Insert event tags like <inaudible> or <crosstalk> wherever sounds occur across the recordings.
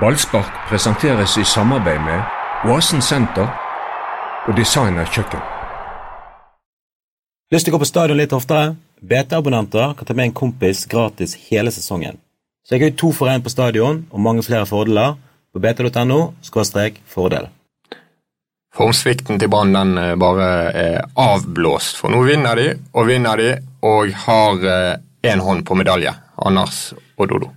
Ballspark presenteres i samarbeid med Oasen senter og Designer kjøkken. Lyst til å gå på stadion litt oftere? BT-abonnenter kan ta med en kompis gratis hele sesongen. Så jeg har to for én på stadion og mange flere fordeler på bt.no fordel. Formsvikten til Brann den eh, bare er avblåst, for nå vinner de og vinner de og har én hånd på medalje. Anders og Dodo.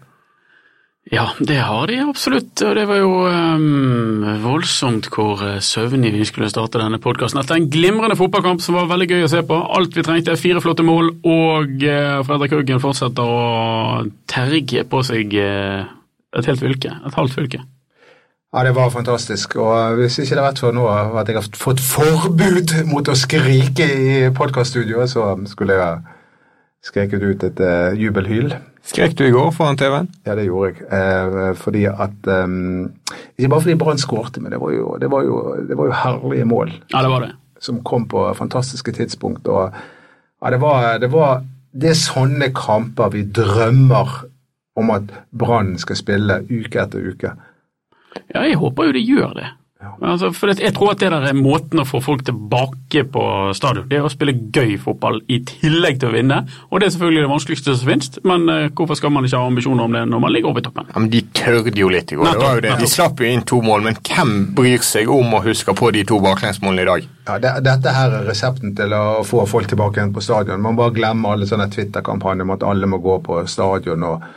Ja, det har de absolutt, og det var jo um, voldsomt hvor eh, søvnig vi skulle starte denne podkasten. Etter en glimrende fotballkamp som var veldig gøy å se på. Alt vi trengte, fire flotte mål, og uh, Fredrik Haugen fortsetter å terge på seg uh, et helt fylke. Et halvt fylke. Ja, det var fantastisk. Og hvis ikke det hadde vært for nå at jeg har fått forbud mot å skrike i podkaststudioet, så skulle jeg skreket ut et uh, jubelhyl. Skrek du i går foran TV-en? Ja, det gjorde jeg. Eh, fordi at um, Ikke bare fordi Brann skårte, men det var, jo, det, var jo, det var, jo, herlige mål. Ja, det var det. Som kom på fantastiske tidspunkt. og ja, det var, det var det er sånne kamper vi drømmer om at Brann skal spille uke etter uke. Ja, jeg håper jo de gjør det. Altså, for Jeg tror at det der er måten å få folk tilbake på stadion. Det er å spille gøy fotball i tillegg til å vinne. Og Det er selvfølgelig det vanskeligste som finnes, men uh, hvorfor skal man ikke ha ambisjoner om det når man ligger oppe i toppen? Ja, men De tørde jo litt i går. det var jo det. De slapp jo inn to mål, men hvem bryr seg om å huske på de to baklengsmålene i dag? Ja, det, Dette her er resepten til å få folk tilbake igjen på stadion. Man bare glemmer alle sånne Twitter-kampanjer om at alle må gå på stadion. og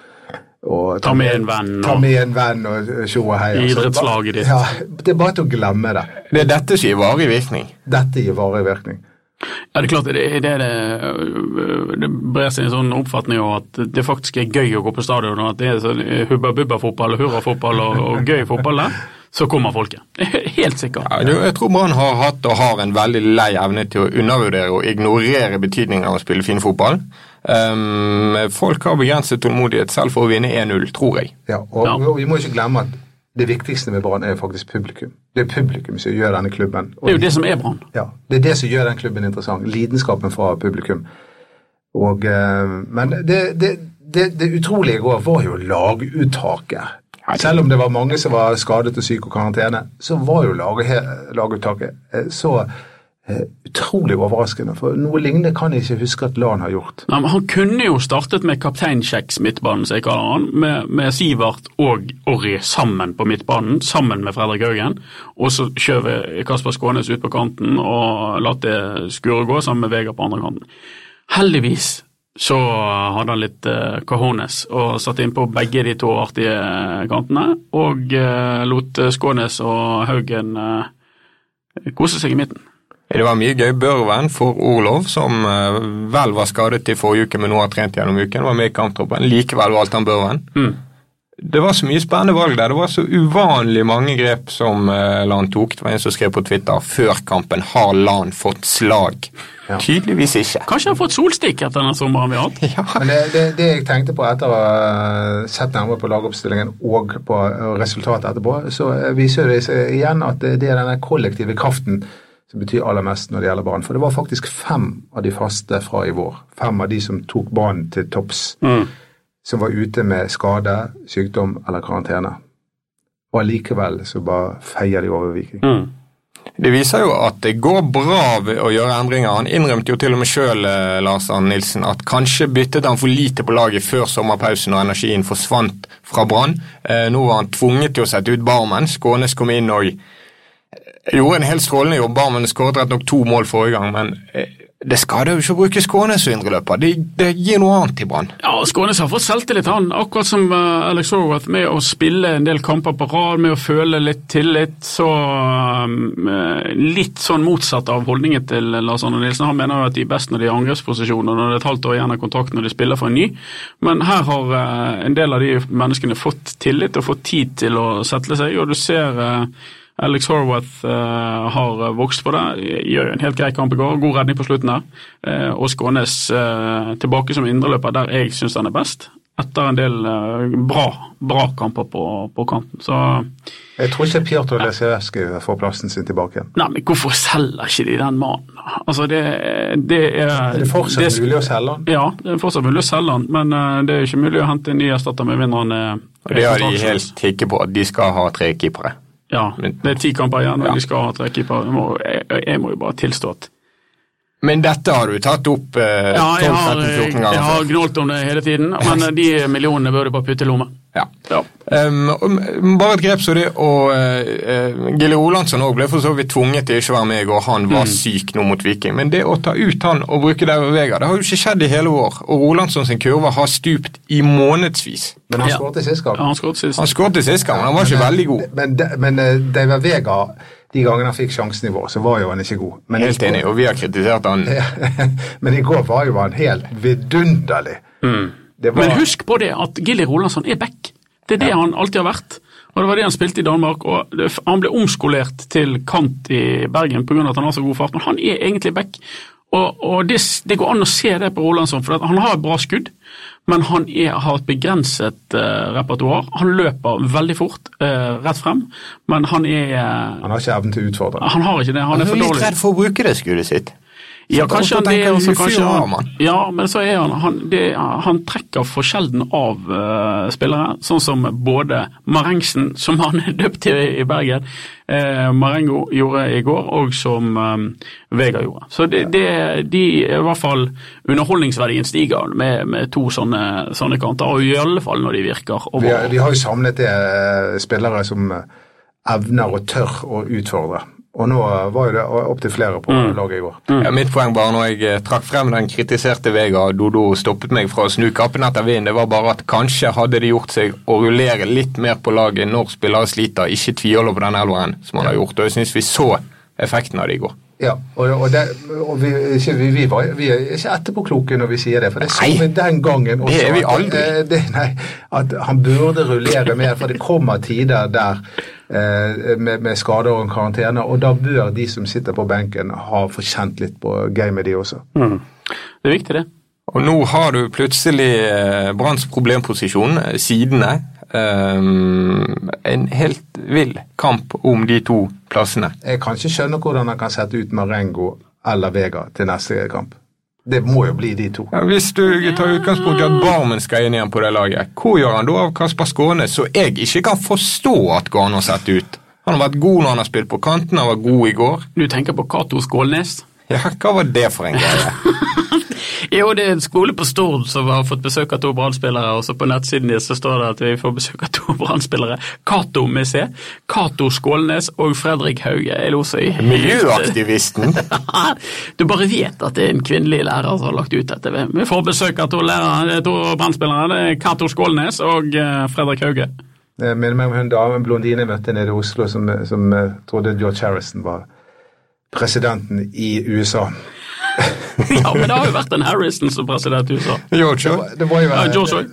og ta, med en venn ta med en venn og tjo og hei. Idrettslaget ditt. Ja, det er bare til å glemme det. Det er dette som gir varig virkning? Dette gir varig virkning. Ja, det er klart det, det, det, det brer seg en sånn oppfatning av at det faktisk er gøy å gå på stadion, og at det er sånn hubba-bubba-fotball og hurra-fotball og, og, gøy fotball der. Så kommer folket. Helt sikkert. Ja, jeg tror Brann har hatt og har en veldig lei evne til å undervurdere og ignorere betydningen av å spille fin fotball. Um, folk har begrenset tålmodighet selv for å vinne 1-0, tror jeg. Ja, og, ja. og, vi må ikke glemme at det viktigste med Brann er faktisk publikum. Det er publikum som gjør denne klubben. det er jo det som er Brann. Ja, det er det som gjør den klubben interessant. Lidenskapen fra publikum. Og, uh, men det, det, det, det utrolige i går var jo laguttaket. Selv om det var mange som var skadet og syke og karantene, så var jo laguttaket eh, så Eh, utrolig overraskende. For noe lignende kan jeg ikke huske at Lan har gjort. Nei, han kunne jo startet med kapteinkjeks midtbanen, som jeg kaller han, med, med, Sivert og Orri sammen på midtbanen, sammen med Fredrik Haugen. Og så skjøvet Kasper Skånes ut på kanten og latt det skure gå sammen med Vegard på andre kanten. Heldigvis så hadde han litt uh, cojones og satte inn på begge de to artige kantene, og uh, lot Skånes og Haugen uh, kose seg i midten. Det var mye gøy. Børven for Orlov, som uh, vel var skadet i forrige uke, men nå har trent gjennom uken, var med i kamptroppen. Likevel valgte han Børven. Mm. Det var så mye spennende valg der. Det var så uvanlig mange grep som uh, Lan tok. Det var en som skrev på Twitter før kampen har Lan fått slag. Ja. Tydeligvis ikke. Kanskje han har fått solstikk etter den sommeren vi har hatt. <laughs> Ja. Men det, det, det, jeg tenkte på etter å ha sett nærmere på lagoppstillingen og på resultatet etterpå, så viser det seg igjen at det er denne kollektive kraften som betyr aller mest når det gjelder banen. For det var faktisk fem av de faste fra i vår, fem av de som tok banen til topps, mm. som var ute med skade, sykdom eller karantene. Og allikevel så bare feier de over Viking. Mm. Det viser jo at det går bra ved å gjøre endringer. Han innrømte jo til og med sjøl eh, Lars Arne Nilsen, at kanskje byttet han for lite på laget før sommerpausen og energien forsvant fra Brann. Eh, nå var han tvunget til å sette ut Barmen. Skånes kom inn og gjorde en helt strålende jobb. men skåret rett nok to mål forrige gang, men eh, det skader jo ikke å bruke Skånes som indreløper. Det, det gir noe annet i Brann. Ja, Skånes har fått selvtillit, han. Akkurat som uh, Alex Horwath, med å spille en del kamper på rad, med å føle litt tillit. Så um, litt sånn motsatt av holdningen til Lars Arne Nilsen. Han mener jo at de er best når de er i angrepsposisjoner, når det er et halvt år igjen av kontrakten når de spiller for en ny. Men her har en del av de menneskene fått tillit og fått tid til å settle seg, og du ser Alex Horwath uh, har vokst på det. Gjør en helt grei kamp i går. God redning på slutten der. Uh, og Skånes uh, tilbake som indreløper der jeg syns han er best. etter en del bra, bra kamper på, på kanten. Så Jeg tror ikke Pjotr Lesijevskij får plassen sin tilbake igjen. Nei, men hvorfor selger ikke de den mannen? Altså, det, det er Er det fortsatt det- mulig å selge han? Ja, det er fortsatt mulig å selge han, men det er ikke mulig å hente en ny erstatter med mindre han er Og det har de helt hikke på, at de skal ha tre keepere. Ja, det er ti kamper igjen, og de skal ha tre keepere. Jeg, jeg må jo bare tilstå at Men dette har du tatt opp eh, Ja, jeg 12-13-14 har, ganger jeg har gnålt om det hele tiden, men eh, de millionene bør du bare putte i lomma. Ja. Ja. Um, bare et grep så det, og uh, Gille Olandsson også ble for så vidt tvunget til ikke å være med i går. Han var syk nå mot Viking. Men det å ta ut han og bruke David Vega, det har jo ikke skjedd i hele år. Og Olandsson sin kurve har stupt i månedsvis. Men han Ja. skåret i sist gang. Ja, han skåret sist. Gang, men han var ikke veldig god. Men, men, men eh, David Vega, de gangene han fikk sjansen i vår, så var jo han ikke god. Men Helt enig, og vi har kritisert han. <laughs> Men i går var jo han helt vidunderlig. Det var, Men husk på det at Gilly Rolandsson er back. Det er det han alltid har vært. Og Det var det han spilte i Danmark. og Han ble omskolert til kant i Bergen pga. at han har så god fart, men han er egentlig back. Og, og det, det går an å se det på Rolandsson, for han har et bra skudd, men han er, har et begrenset uh, repertoar. Han løper veldig fort uh, rett frem, men han er uh, han har ikke evnen til å utfordre. Han har ikke det. Han Han er er litt redd for å bruke det skuddet sitt. Ja, kanskje han det, og så kanskje han? Ja, men så er han Han, det, han trekker for sjelden av uh, spillere, sånn som både Marengsen, som han er døpt til i Bergen, uh, Marengo gjorde i går, og som eh, Vega gjorde. Så det, det, de i hvert fall Underholdningsverdien stiger med, med to sånne, sånne kanter, og i alle fall når de virker. Vi har, vi har jo samlet det spillere som evner og tør å utfordre. Og nå eh, var jo det opptil flere på laget i går. Ja, mitt poeng bare når jeg eh, trakk frem den kritiserte Vega Dodo stoppet meg fra å snu kappen etter vinden, det var bare at kanskje hadde det gjort seg å rullere litt mer på laget når spillere sliter, ikke tviholder på den elveren som han har gjort. Og jeg syns vi så effekten av det i går. Ja, og, og, det, og vi, ikke, vi, vi, var, vi er ikke etterpåkloke når vi sier det, for det så vi den gangen også. det er vi aldri. At, det, nei, at han burde rullere mer, for det kommer tider der eh, med, med skader og en karantene, og da bør de som sitter på benken ha kjent litt på gamet, de også. Det er viktig, det. Og nå har du plutselig eh, Branns problemposisjon, eh, sidene. Um, en helt vill kamp om de to plassene. Jeg kan ikke skjønne hvordan han kan sette ut Marengo eller Vega til neste kamp. Det må jo bli de to. Ja, hvis du tar utgangspunkt i at Barmen skal inn igjen på det laget, hvor gjør han da av Kasper Skåne, så jeg ikke kan forstå at går an å sette ut? Han har vært god når han har spilt på kanten, han var god i går. Du tenker på Cato Skålnes? Ja, hva var det for en greie? <laughs> Jo, det er en skole på Stord som har fått besøk av to brannspillere, og så på nettsiden deres så står det at vi får besøk av to <laughs> brannspillere. Cato med C, Cato Skålnes og Fredrik Hauge. Jeg lo så i Miljøaktivisten. <laughs> Du bare vet at det er en kvinnelig lærer som har lagt ut dette. Vi får besøk av to, lærere, to brannspillere. Det er Cato Skålnes og eh, Fredrik Hauge. Jeg minner meg om hun dame, blondine jeg møtte nede i Oslo som, som eh, trodde George Harrison var presidenten i USA. <laughs> Ja, men det har jo vært en Harrison som president i USA. George, Det var, det var jo, Ja, George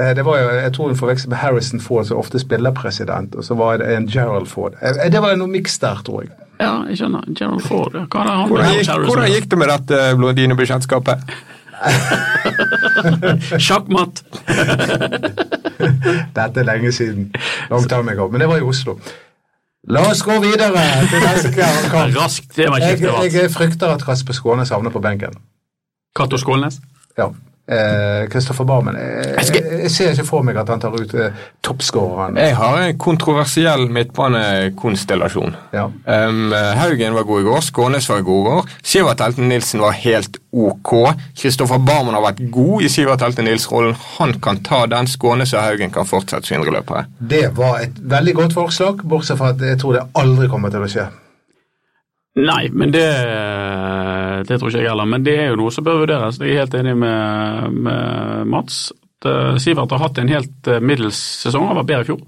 eh, det var jo, jeg tror hun forveksler med Harrison Ford, som ofte spiller president, og så var det en Gerald Ford. Eh, Det var noe miks der, tror jeg. Ja, jeg skjønner. Gerald Ford. Hva er det han hvordan gikk, hvordan gikk det med dette blondinebekjentskapet? <laughs> Sjakkmatt. <laughs> Dette er lenge siden. Long time ago. Men det var i Oslo. La oss gå videre til neste <laughs> kamp. Raskt det var Jeg, jeg frykter at Kasper Skånes havner på benken. Cato Skålnes. Ja. Kristoffer Barmen. Jeg, jeg, jeg ser ikke for meg at han tar ut eh, toppskåreren. Jeg har en kontroversiell midtbanekonstellasjon. Ja. Um, Haugen var god i går, Skånes var god i går. Sivert Elten Nilsen var helt ok. Kristoffer Barmen har vært god i Sivert Elten Nils-rollen. Han kan ta den. Skånes og Haugen kan fortsette som indreløpere. Det var et veldig godt forslag, bortsett fra at jeg tror det aldri kommer til å skje. Nei, men det, det tror ikke jeg heller. Men det er jo noe som bør vurderes. Jeg er helt enig med, med Mats. Eh, Sivert har hatt en helt eh, middels sesong, han var bedre i fjor.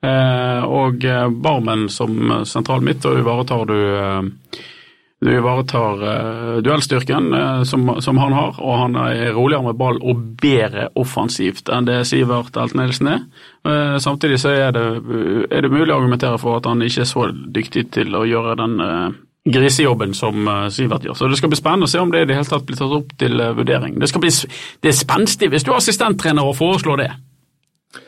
Eh, og Barmen som sentral midt, og ivaretar du eh, du ivaretar uh, duellstyrken uh, som, som han har, og han er roligere med ball og bedre offensivt enn det Sivert Elten Nilsen er. Uh, samtidig så er det, er det mulig å argumentere for at han ikke er så dyktig til å gjøre den grisejobben som Sivert gjør. Så det skal bli spennende å se om det i det hele tatt blir tatt opp til vurdering. Det, bli, det er spenstig hvis du er assistenttrener og foreslår det.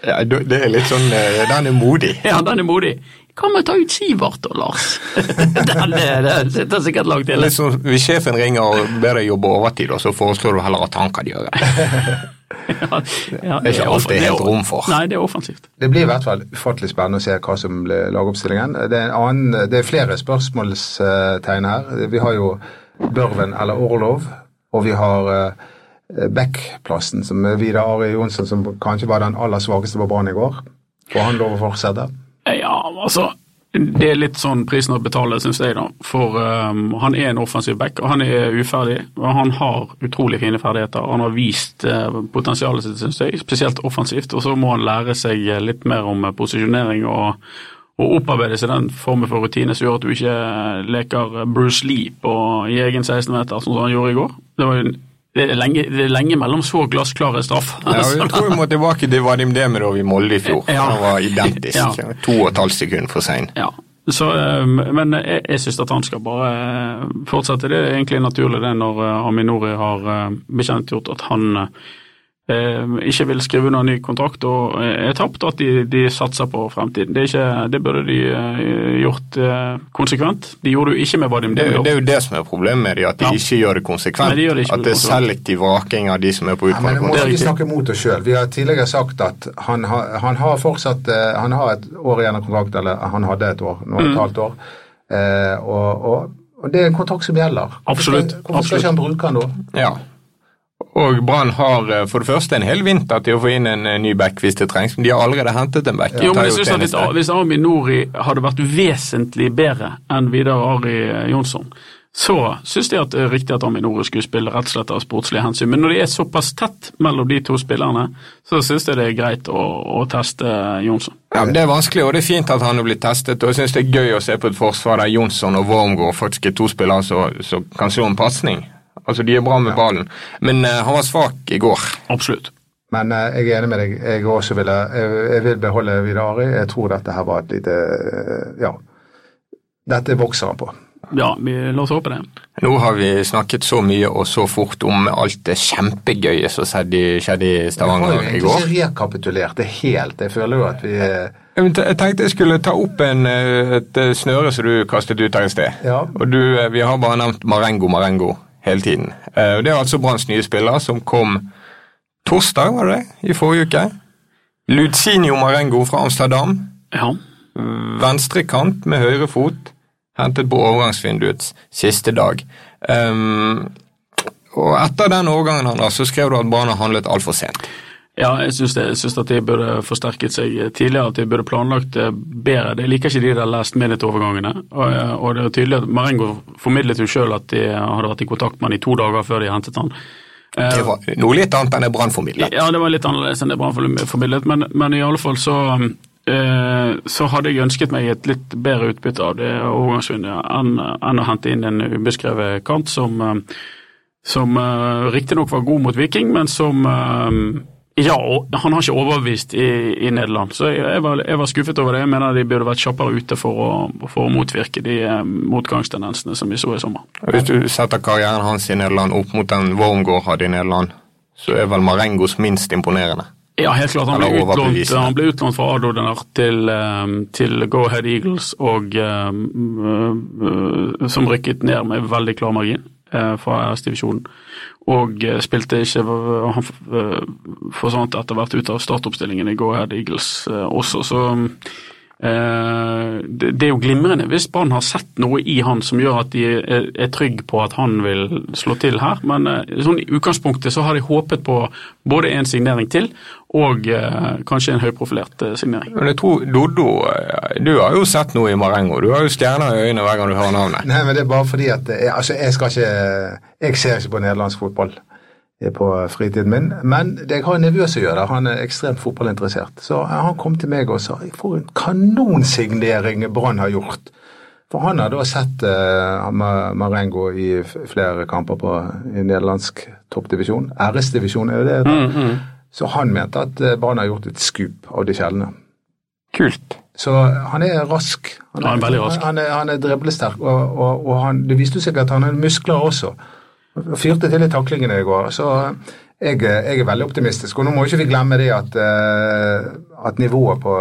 Ja, Det er litt sånn uh, Den er modig. <laughs> Ja, den er modig. Kan å ta ut Sivert og Lars? <laughs> den er, det sitter sikkert langt inne. Sånn, hvis sjefen ringer og ber deg jobbe overtid, og så foreslår du heller at han kan gjøre det. <laughs> ja, ja, Det er ikke alt det er helt rom for. Nei, det er offensivt. Det blir i hvert fall ufattelig spennende å se hva som blir lagoppstillingen. Det er, en annen, det er flere spørsmålstegn her. Vi har jo Børven eller Orlov, og vi har uh, Beck-plassen, som er Vidar Ari Jonsson, som kanskje var den aller svakeste på banen i går. Får han lov å fortsette? Ja, altså det er litt sånn prisen å betale, syns jeg, da. For um, han er en offensiv back, og han er uferdig. og Han har utrolig fine ferdigheter. Han har vist uh, potensialet sitt, syns jeg, spesielt offensivt. Og så må han lære seg litt mer om posisjonering og, og opparbeide seg den formen for rutine som gjør at du ikke leker Bruce Lee på, i egen 16-meter, sånn som han gjorde i går. Det var jo det er, lenge, det er lenge mellom så glassklare straff. Ja, jeg <laughs> tror vi må tilbake til Vadim Demirov i Molde i fjor. Ja. Han var identisk. Ja. To og et halvt sekund for sein. Ja, så, eh, men jeg, jeg syns at han skal bare eh, fortsette. Det er egentlig naturlig det når eh, Aminori har bekjentgjort at han ikke vil skrive under ny kontrakt og er tapt, at de, de, satser på fremtiden. Det, ikke, det burde de eh, gjort eh, konsekvent. De gjorde det jo ikke med Vadim Det, Demidov. det er jo det som er problemet med de, at de Ja. ikke gjør det konsekvent. De gjør det at det er selektiv vraking av de som er på Ja, men vi må. Det riktig. snakke mot oss sjøl. Vi har tidligere sagt at han har, han har fortsatt eh, Han har et år igjen av kontrakt, eller han hadde et år, nå Mm. et halvt år. Eh, og, og, og det er en kontrakt som gjelder. Absolutt, Hvorfor skal ikke han bruke den da? Ja. Og Brann har eh, for det første en hel vinter til å få inn en eh, ny back hvis det trengs, men de har allerede hentet en back. Jo, men jeg synes at hvis, hvis Ami Nori hadde vært vesentlig bedre enn Vidar Ari Jonsson, så syns jeg at det er riktig at Ami Nori skulle spille rett og slett av sportslige hensyn. Men når det er såpass tett mellom de to spillerne, så syns jeg det er greit å, å teste Jonsson. Ja, men Det er vanskelig, og det er fint at han er blitt testet. og jeg synes Det er gøy å se på et forsvar der Jonsson og Wormgård faktisk er to spillere som kan slå en pasning. Altså, De er bra med ballen, men uh, han var svak i går. Absolutt. Men eh, jeg er enig med deg. Jeg også ville, jeg, jeg vil beholde Vidari. Jeg tror dette her var et lite eh, Ja. Dette vokser han på. Ja, vi, la oss håpe det. Nå har vi snakket så mye og så fort om alt det kjempegøye som skjedde i- skjedde i Vi har Stavanger går. ikke rekapitulert det helt. Jeg føler jo at vi eh, Jeg tenkte jeg skulle ta opp en, eh, et eh, snøre som du kastet ut her i sted. Ja. Og du, eh, Vi har bare nevnt Marengo Marengo hele tiden. Eh, Det er altså Branns nye spiller som kom torsdag, var det det? I forrige uke. Lucinio Marengo fra Amsterdam. Ja. Venstrekant med høyre fot. Hentet på overgangsvinduets siste dag. Um, og etter den overgangen hans så skrev du at Brann har handlet altfor sent. Ja, jeg syns, det, jeg syns at de burde forsterket seg tidligere, at de burde planlagt bedre. Jeg liker ikke de der last minute-overgangene. Og, og det er tydelig at Marengo formidlet jo sjøl at de hadde vært i kontakt med han i to dager før de hentet han. Eh, Det var noe litt annet enn det Brann formidlet. Ja, det var litt annerledes enn det Brann formidlet, men, men i alle fall så eh, så hadde jeg ønsket meg et litt bedre utbytte av det overgangsvinduet enn, enn å hente inn en ubeskrevet kant som, eh, som riktignok var god mot Viking, men som eh, ja, og han har ikke overbevist i, i Nederland, så jeg, var, jeg var skuffet over det. Jeg mener de burde vært kjappere ute for å, for å motvirke de eh, motgangstendensene som vi så i sommer. Hvis du setter karrieren hans i Nederland opp mot den Wormgård hadde i Nederland, så er vel Marengos minst imponerende. Ja, helt klart. Han ble, utlånt, han ble utlånt fra Adodener til, eh, til Go Ahead Eagles, og, eh, som rykket ned med veldig klar margin fra æresdivisjonen. Og eh, spilte ikke Han eh, forsvant etter hvert ut av startoppstillingen i Go Ahead Eagles eh, også, så eh, det, det er jo glimrende hvis Brann har sett noe i han som gjør at de er, er trygge på at han vil slå til her. Men eh, sånn i utgangspunktet så har de håpet på både en signering til og eh, kanskje en høyprofilert eh, signering. Men jeg tror, Doddo, eh, du har jo sett noe i Marengo. Du har jo stjerner i øynene hver gang du hører navnet. Nei, men det er bare fordi at jeg, altså, jeg skal ikke Jeg ser ikke på nederlandsk fotball eh, på fritiden min, men det jeg har en nevø som gjør det. Han er ekstremt fotballinteressert. Så eh, han kom til meg og sa for en kanonsignering Brann har gjort. For han har da sett uh, Marengo i flere kamper på i nederlandsk toppdivisjon. RS-divisjon er jo det. Mm, mm. Så han mente at eh, Brann har gjort et skup av de sjeldne. Kult. Så han er rask. Han Ja, han er veldig rask. Han er, han er driblesterk, og, og, og han, det viste seg at han har muskler også. Fyrte til i taklingene i går. Så jeg, jeg er veldig optimistisk. Og nå må ikke vi glemme det at, eh, at nivået på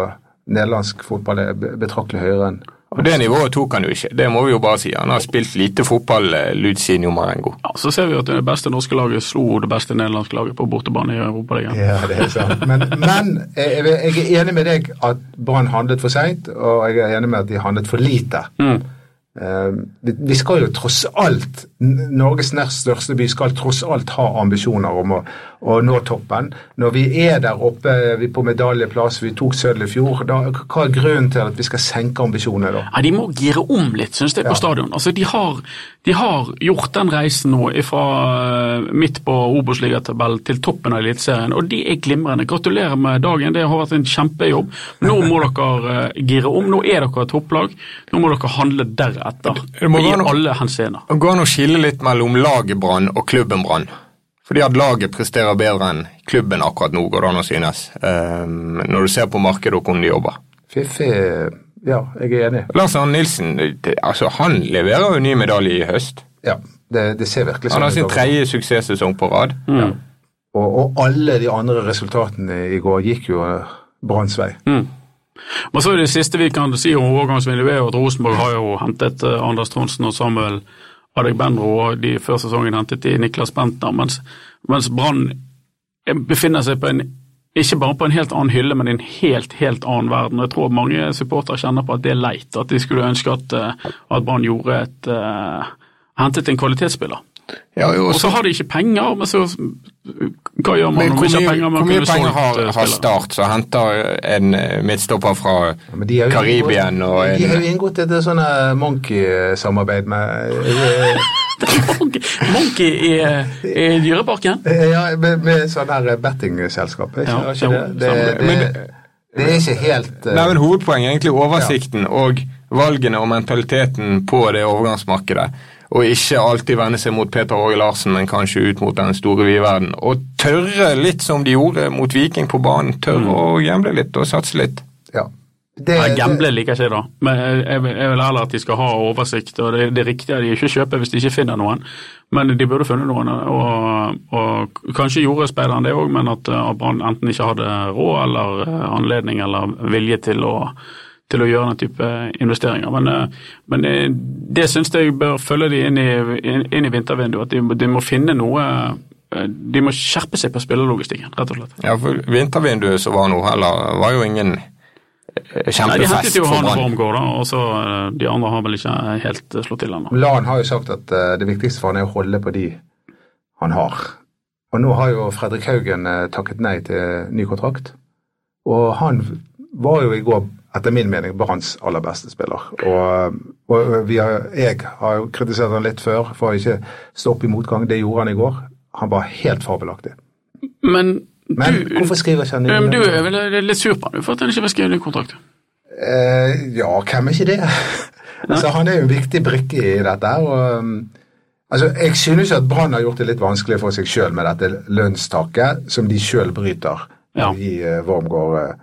nederlandsk fotball er betraktelig høyere enn Og Det nivået tok han jo ikke, det må vi jo bare si. Han har spilt lite fotball, eh, Lucinio Marengo. Ja, Så ser vi at det beste norske laget slo det beste nederlandske laget på bortebane i Europaligaen. Ja, det er sant. Men, men jeg, jeg er enig med deg at Brann handlet for seint, og jeg er enig med at de handlet for lite. Mm. Eh, vi- vi skal jo tross alt, Norges nest største by skal tross alt ha ambisjoner om å, å nå toppen. Når vi er der oppe vi på medaljeplass, vi tok sølv i fjor, da, hva er grunnen til at vi skal senke ambisjonene da? Ja, De må gire om litt, synes jeg, på Ja. stadion. Altså, de har, de har gjort den reisen nå fra midt på Obos-ligatabellen til toppen av Eliteserien, og de er glimrende. Gratulerer med dagen, det har vært en kjempejobb. Nå må <laughs> dere eh, gire om. Nå er dere et topplag. Nå må dere handle deretter. Det må I noe- alle henseender. Det går an å skille litt mellom laget Brann og klubben Brann. Fordi at laget presterer bedre enn klubben akkurat nå, går det an å synes. Um, når du ser på markedet og hvordan de jobber. Fiffi Ja, jeg er enig. Lars Arne Nilsen, det, altså han leverer jo ny medalje i høst. Ja, det, det ser virkelig Han har sin tredje suksesssesong på rad. Mm. Og, og alle de andre resultatene i går gikk jo eh, Branns vei. Mm. Men så er Det siste vi kan si om overgangsvinduet, er at Rosenborg har jo hentet eh, Anders Tronsen og Samuel Adegbenro, og de før sesongen hentet i Niklas Bentner, mens, mens Brann befinner seg på en ikke bare på en helt annen hylle, men i en helt helt annen verden. Jeg tror mange supportere kjenner på at det er leit, at de skulle ønske at, eh, at Brann gjorde et uh, hentet en kvalitetsspiller. Ja, jo, Og så har de ikke penger, men så hva gjør man men når man ikke har penger? Man hvor mye penger har, eh, har. Start, som henter en eh, midtstopper fra Ja, Karibia? de har jo Karibien inngått- et sånn eh, Monkey-samarbeid med Monkey, <laughs> Monkey i, i Dyreparken? Ja, med, med sånn her bettingselskap. Ikke, Ja, ikke det? jo, Det, det, det er ikke helt uh, Nei, men Hovedpoenget er egentlig oversikten og valgene og mentaliteten på det overgangsmarkedet. Og ikke alltid vende seg mot Peter Åge Larsen, men kanskje ut mot den store vide verden. Og tørre litt som de gjorde mot Viking på banen. Tørre å gamble litt og satse litt. Ja. Det, ja, Gamble liker ikke jeg da, men jeg, jeg, vil- jeg vil heller at de skal ha oversikt. og Det, det riktige er de ikke kjøper hvis de ikke finner noen, men de burde funnet noen. Og, og Kanskje gjorde speideren det òg, men at, eh, Brann enten ikke hadde råd eller eh, anledning eller vilje til å, til å gjøre den type investeringer. Men, eh, men eh, det syns jeg bør følge de inn i, inn, i vintervinduet. At de, de må finne noe eh, De må skjerpe seg på spillerlogistikken, rett og slett. Ja, for Vintervinduet som var nå heller, var jo ingen eh, Nei, De kjempefest hentet jo han. Wormgård, da, og så de andre har vel ikke helt slått til ennå. Lan har jo sagt at det viktigste for han er å holde på de han har. Og nå har jo Fredrik Haugen takket nei til ny kontrakt. Og han var jo i går, etter min mening, Branns aller beste spiller. Og, og vi har, jeg har jo kritisert han litt før for å ikke stå opp i motgang. Det gjorde han i går. Han var helt fabelaktig. Men, Men du, hvorfor skriver ikke han ikke... du er vel litt sur på han for at han ikke vil skrive ny kontrakt? Eh, ja, hvem er ikke det? <laughs> altså, han er jo en viktig brikke i dette. og um, altså, Jeg synes at Brann har gjort det litt vanskelig for seg sjøl med dette lønnstaket, som de sjøl bryter. Ja. I uh, Wormgård uh,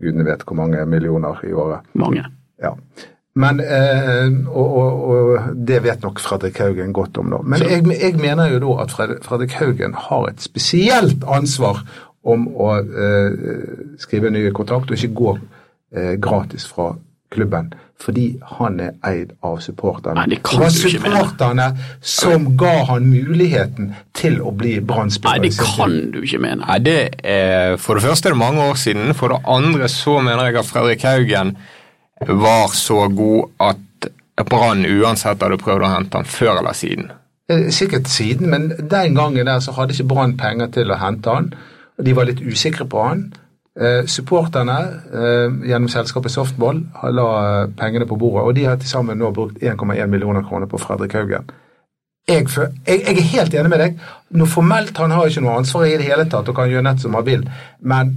Gudene vet hvor mange millioner i året. Mange. Ja. Men, eh, og, og, og det vet nok Fredrik Haugen godt om nå. Men jeg, jeg mener jo da at Fred, Fredrik Haugen har et spesielt ansvar om å eh, skrive nye ny kontrakt og ikke gå eh, gratis fra klubben. Fordi han er eid av supporterne. Nei, det kan var du ikke mene. supporterne som ga han muligheten til å bli Nei, Brann-spiller. det i sin tid. kan du ikke mene. Nei, det er, For det første er det mange år siden. For det andre så mener jeg at Fredrik Haugen var så god at Brann uansett hadde prøvd å hente han før eller siden. Eh, Sikkert siden, men den gangen der så hadde ikke Brann penger til å hente han. De var litt usikre på han. Eh, supporterne eh, gjennom selskapet Softball la eh, pengene på bordet, og de har til sammen nå brukt 1,1 millioner kroner på Fredrik Haugen. Jeg, jeg, jeg er helt enig med deg. Noe formelt Han har ikke noe ansvar i det hele tatt og kan gjøre nett som han vil, men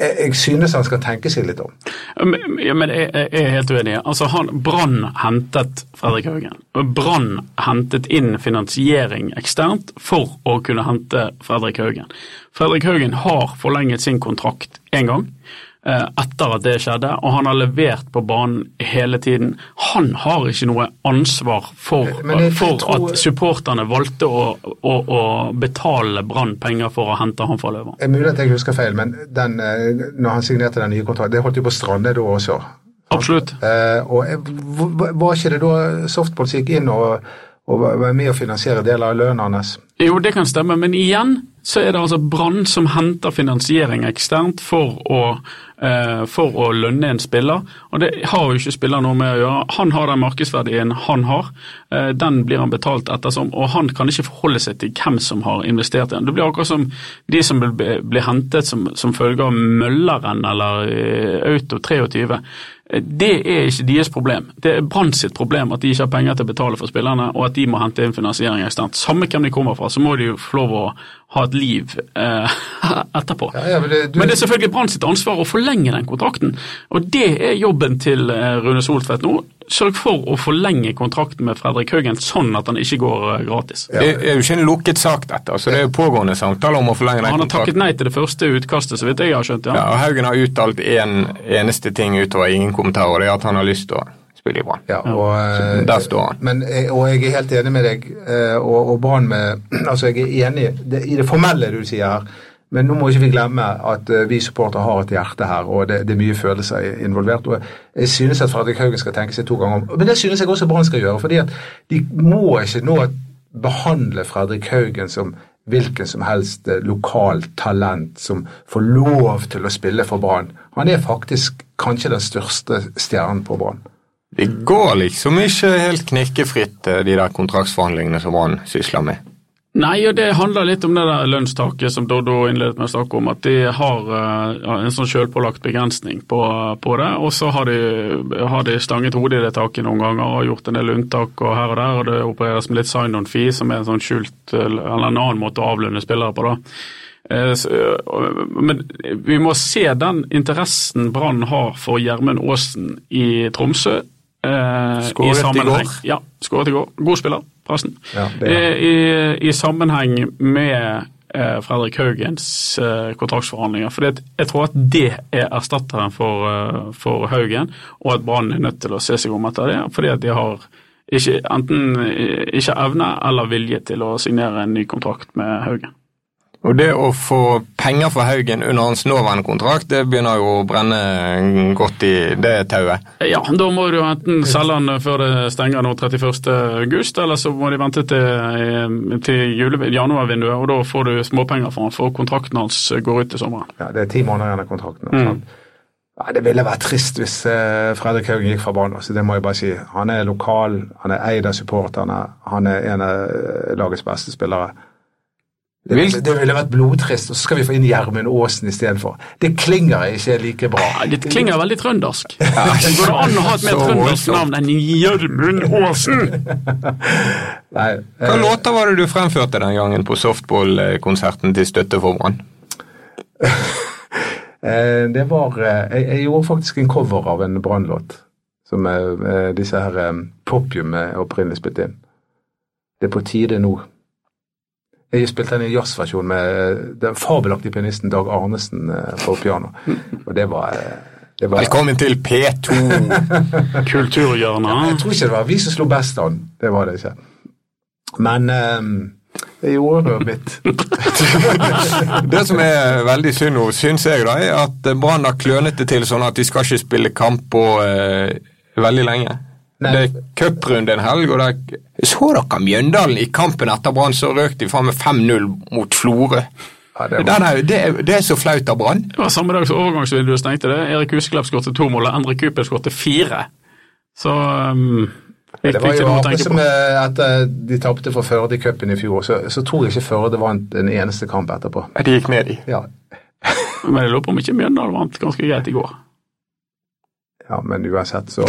jeg, synes han skal tenke seg litt om. Ja, men jeg, jeg er helt uenig. Altså, Brann hentet Fredrik Haugen. Brann hentet inn finansiering eksternt for å kunne hente Fredrik Haugen. Fredrik Haugen har forlenget sin kontrakt én gang. Eh, etter at det skjedde, og han har levert på banen hele tiden. Han har ikke noe ansvar for, jeg for tror- at supporterne valgte å, å, å betale Brann penger for å hente han fra Løven. Er mulig at jeg husker feil, men den, eh, når han signerte den nye kontrakten, det holdt jo på strande da også. Absolutt. Eh, og Var ikke det da Softball gikk inn og, og var med å finansiere deler av lønnen hans? Jo, det kan stemme, men igjen så er det altså Brann som henter finansiering eksternt for å, eh, for å lønne en spiller. Og det har jo ikke spiller noe med å gjøre. Han har den markedsverdien han har. Eh, den blir han betalt ettersom, og han kan ikke forholde seg til hvem som har investert i den. Det blir akkurat som de som blir, hentet som, som følge av Mølleren eller eh, Auto 23. Eh, Det er ikke deres problem. Det er Brann sitt problem at de ikke har penger til å betale for spillerne, og at de må hente inn finansiering eksternt. Samme hvem de kommer fra, så må de jo få lov å ha et liv eh, <laughs> etterpå. Ja, ja, men det- du- Men det er selvfølgelig Brann sitt ansvar å forlenge den kontrakten, og det er jobben til eh, Rune Soltvedt nå. Sørg for å forlenge kontrakten med Fredrik Haugen sånn at han ikke går gratis. gratis. Det er jo ikke en lukket sak, dette. så Det er jo pågående samtaler om å forlenge den kontrakten. Han har takket nei til det første utkastet, så vidt jeg har skjønt. Ja, ja. og Haugen har uttalt én en eneste ting utover ingen kommentarer, og det er at han har lyst til å spille i Brann. Ja, og, eh, Der står han. Men, eh, og jeg er helt enig med deg, eh, og, og Brann med <clears throat> Altså, jeg er enig det, i det formelle du sier her, men nå må ikke vi glemme at eh, vi supportere har et hjerte her, og det, det er mye følelser involvert. og Jeg synes at Fredrik Haugen skal tenke seg to ganger om. Men det synes jeg også Brann skal gjøre, fordi at de må ikke nå behandle Fredrik Haugen som hvilken som helst eh, lokalt talent som får lov til å spille for Brann. Han er faktisk kanskje den største stjernen på Brann. Det går liksom ikke helt knikkefritt, eh, de der kontraktsforhandlingene som Brann sysler med. Nei, og det handler litt om det der lønnstaket som Doddo innledet med å snakke om, at de har eh, en sånn selvpålagt begrensning på, på det. Og så har de, har de stanget hodet i det taket noen ganger og gjort en del unntak og her og der, og det opereres med litt sign-on fee, som er en sånn skjult eller en annen måte å avlønne spillere på, da. Eh, Men vi må se den interessen Brann har for Gjermund Aasen i Tromsø. eh, Skåret i i går. Ja, skåret i går. God spiller, forresten. Ja. Eh, I, I sammenheng med eh, Fredrik Haugens eh, kontraktsforhandlinger. For jeg tror at det er erstatteren for, eh, for Haugen, og at Brann er nødt til å se seg om etter det. Fordi at de har ikke, enten eh, ikke evne eller vilje til å signere en ny kontrakt med Haugen. Og det å få penger fra Haugen under hans nåværende kontrakt, det begynner jo å brenne godt i det tauet. Ja, da må du enten selge den før det stenger nå 31. august, eller så må de vente til, eh, til januarvinduet, og da får du småpenger for han, for kontrakten hans går ut til sommeren. Ja, det er ti måneder igjen av kontrakten. Mm. Ja, det ville vært trist hvis eh, Fredrik Haugen gikk fra banen. så det må jeg bare si. Han er lokal, han er eid av supporterne, han er en av eh, lagets beste spillere. Det, Vil- det ville vært blodtrist, og så skal vi få inn Gjermund Aasen istedenfor. Det klinger ikke like bra. Ja, Det klinger veldig trøndersk. <laughs> Går det an å ha et mer <laughs> trøndersk navn enn Gjermund Aasen? <laughs> Nei, Hva eh, låter var det du fremførte den gangen på softball-konserten til støtte for Brann? eh, det var eh, jeg, jeg gjorde faktisk en cover av en Brann-låt. Som eh, eh, disse her eh, Popium opprinnelig spilte inn. Det er på tide nå. Jeg spilte den i jazzversjon med eh, den fabelaktige pianisten Dag Arnesen eh, på piano. Og det var, eh, det var Velkommen til P2! <laughs> Kulturhjørnet. Jeg tror ikke det var vi som slo best an. Det var det ikke. Men um, det gjorde det mitt. <laughs> Det som er veldig synd nå, syns jeg, da, er at Brann har klønet det til sånn at de skal ikke spille kamp på uh, veldig lenge. Nei. Det er cuprunde en helg, og det er Så dere Mjøndalen i kampen etter Brann, så røk de faen meg 5-0 mot Florø. Ja, det Det, var, er- det, er- det er så flaut av Brann. Det var samme dag som overgangsvinduet stengte det. Erik Husklepp skåret to mål, og Endre Kupel skåret fire. Så um, det var jo akkurat som etter de tapte for Førde i cupen i fjor, så, så tror jeg ikke Førde vant en eneste kamp etterpå. De gikk ned i. Ja, Men jeg lurer på om ikke Mjøndalen vant ganske greit i går. Ja men uansett, så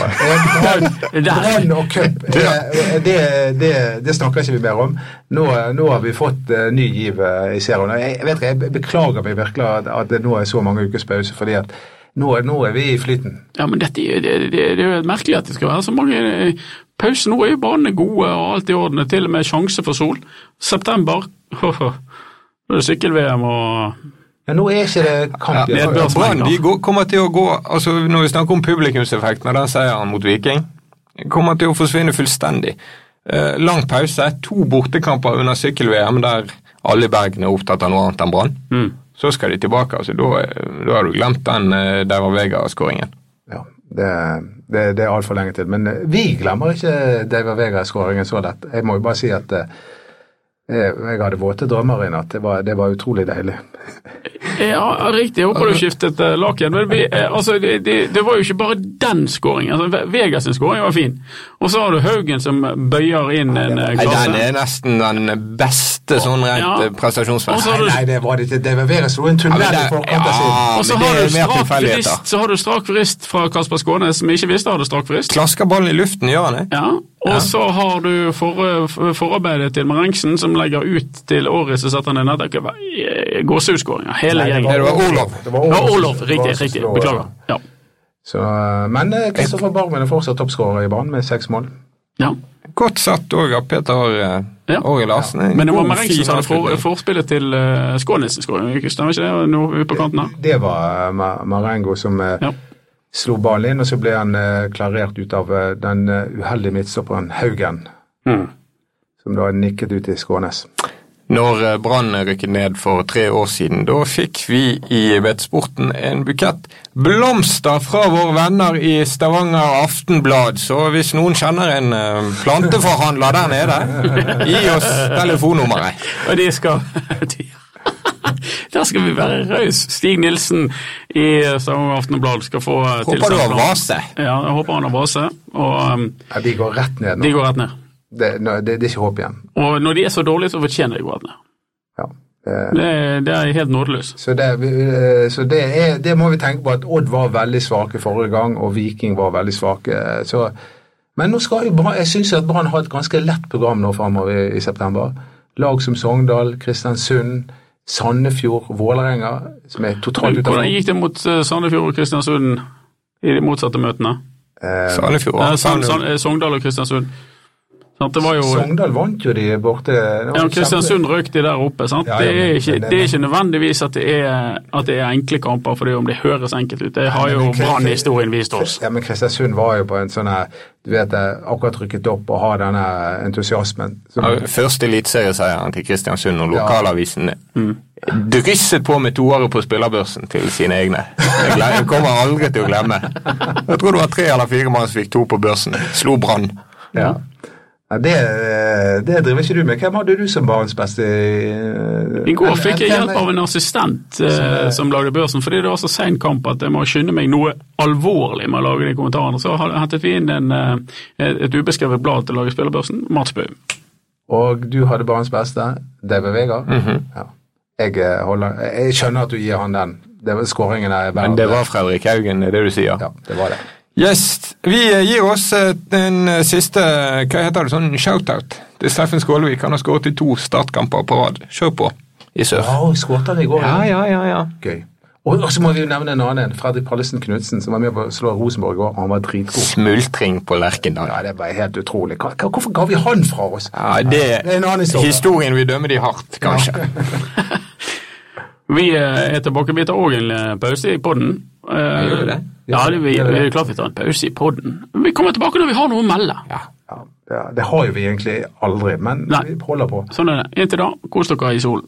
<laughs> Brann og cup, <laughs> det, det, det snakker ikke vi mer om. Nå, nå har vi fått uh, ny giv uh, i serien. Jeg, vet, ikke, jeg beklager meg virkelig at, at det nå er så mange ukers pause, fordi at nå, nå er vi i flyten. Ja, men dette, det, det, det er jo merkelig at det skal være så mange eh, pauser. Nå er jo banene gode og alt i orden, til og med sjanse for sol. September, <laughs> nå er det sykkel-VM og Men nå er ikke det kamp det er et Brann de går, kommer til å gå altså Når vi snakker om publikumseffekten av den seieren mot Viking, kommer til å forsvinne fullstendig. Eh, lang pause, to bortekamper under sykkel-VM der alle i Bergen er opptatt av noe annet enn Brann. Mm. Så skal de tilbake. altså Da, da har du glemt den der var Vega-skåringen. Ja, det, det, det er altfor lenge til. Men eh, vi glemmer ikke David Vega-skåringen så lett. Jeg må jo bare si at eh, jeg hadde våte drømmer i natt. Det var, det var utrolig deilig. <laughs> Ja, riktig. Jeg håper du skiftet uh, laken. Men vi, eh, altså, det, det, det var jo ikke bare den skåringen. Altså, Vegas skåring var fin. Og så har du Haugen som bøyer inn en eh, Nei, klasse. Den er nesten den beste sånn rent Ja. ja. prestasjonsmessig. Og så har Nei, nei, det var det ikke. David Vega slo en tunnel Ja, det- av ja. sin. Og så har, du strak tilfeldigheter. vrist, så har du strak vrist fra Kasper Skånes, som ikke visste hadde strak frist. Klasker ballen i luften, gjør han det? Ja, og så har du for, for, forarbeidet til Marengsen, som legger ut til Åris og setter ned nettet. Gåsehudskåringer, hele Det var Olof Det var Olof. Riktig, riktig. Beklager. Ja. Så, eh, men eh, Kristoffer Barmen er fortsatt toppskårer i banen med seks mål. ja. Godt satt òg av Peter Ja. Åge Larsen. Ja. Men det var god, som hadde for, forspillet til uh, Skånes sin skåring, ikke stemmer ikke det? Nå ute på kanten her. Det var uh, Marengo som uh, Ja. slo ballen inn, og så ble han uh, klarert ut av eh, den eh, uheldige midtstopperen Haugen, Mm. som da nikket ut til Skånes. Når eh, Brann rykket ned for tre år siden, da fikk vi i Vettsporten en bukett blomster fra våre venner i Stavanger Aftenblad. Så hvis noen kjenner en eh, planteforhandler der nede, gi oss telefonnummeret. Og de skal Der skal vi være rause. Stig Nilsen i Stavanger Aftenblad skal få tilsendt Håper du har vase. Ja, jeg håper han har vase. Og Ja, de går rett ned nå. de går rett ned. Det, det, det er ikke håp igjen. Og når de er så dårlige, så fortjener de gå. Ja. Eh, Det, det er helt nådeløst. Så, det, eh, så det, er, det må vi tenke på at Odd var veldig svake forrige gang, og Viking var veldig svake. Så, men nå skal jo jeg syns at Brann har et ganske lett program nå framover i, i september. Lag som Sogndal, Kristiansund, Sandefjord, Vålerenga, som er totalt ute Hvordan gikk det mot eh, Sandefjord og Kristiansund i de motsatte møtene? Eh, Sandefjord. Eh, Sand, Sand, eh, Sogndal og Kristiansund. Sant, det var jo Sogndal vant jo de borte. Ja, Kristiansund kjempe- røk de der oppe. Sant? Ja, ja, det, er ikke, men- det er ikke nødvendigvis at det er, at det er enkle kamper, fordi om det høres enkelt ut. Det har jo det- Brann-historien vist oss. Ja, men Kristiansund var jo på en sånn her Du vet, eh, akkurat rykket opp og har denne entusiasmen. som- Ja, Første eliteserieseieren til Kristiansund og Ja. lokalavisen drysset på med toere på spillerbørsen til sine egne. Jeg kommer aldri til å glemme. Jeg tror det var tre eller fire mann som fikk to på børsen. Slo Brann. Ja. Det, eh, det driver ikke du med. Hvem hadde du som barns beste? eh, I går fikk jeg hjelp av en assistent eh, som lagde børsen, fordi det var så sein kamp at jeg må skynde meg noe alvorlig med å lage de kommentarene. Så har- hentet vi inn en, eh, et et ubeskrevet blad til å lage spillerbørsen, Mats Bø. Og du hadde barns beste, David Vegard. -hmm. ja. jeg, eh, holder, jeg skjønner at du gir han den. Det var, skåringen er Men det var Fredrik Haugen, det det du sier? Ja, det var det. Yes, Vi gir oss eh, den eh, siste hva heter det, sånn shout-out til Steffen Skålevik. Han har skåret i to startkamper på rad. Kjør på i sør. Ja, skåret han i går? Ja, ja, ja, ja. Gøy. Og, så må vi jo nevne en annen, Fredrik Pallesen Knutsen, som var med på å slå Rosenborg i går. Han var dritgod. Smultring på Lerkendal. Ja, det var helt utrolig. Hvorfor ga vi han fra oss? Ja, det, Det er en annen historie. Historien vil dømme de hardt, kanskje. <laughs> Vi eh, er tilbake. Vi tar òg en eh, pause i podden. Vi gjør vi det? Ja, vi, vi, er klart vi tar en pause i podden. Vi kommer tilbake når vi har noe å melde. Ja. Ja, det, det har jo vi egentlig aldri, men Nei. vi holder på. Sånn er det. Inntil da, kos dere i solen.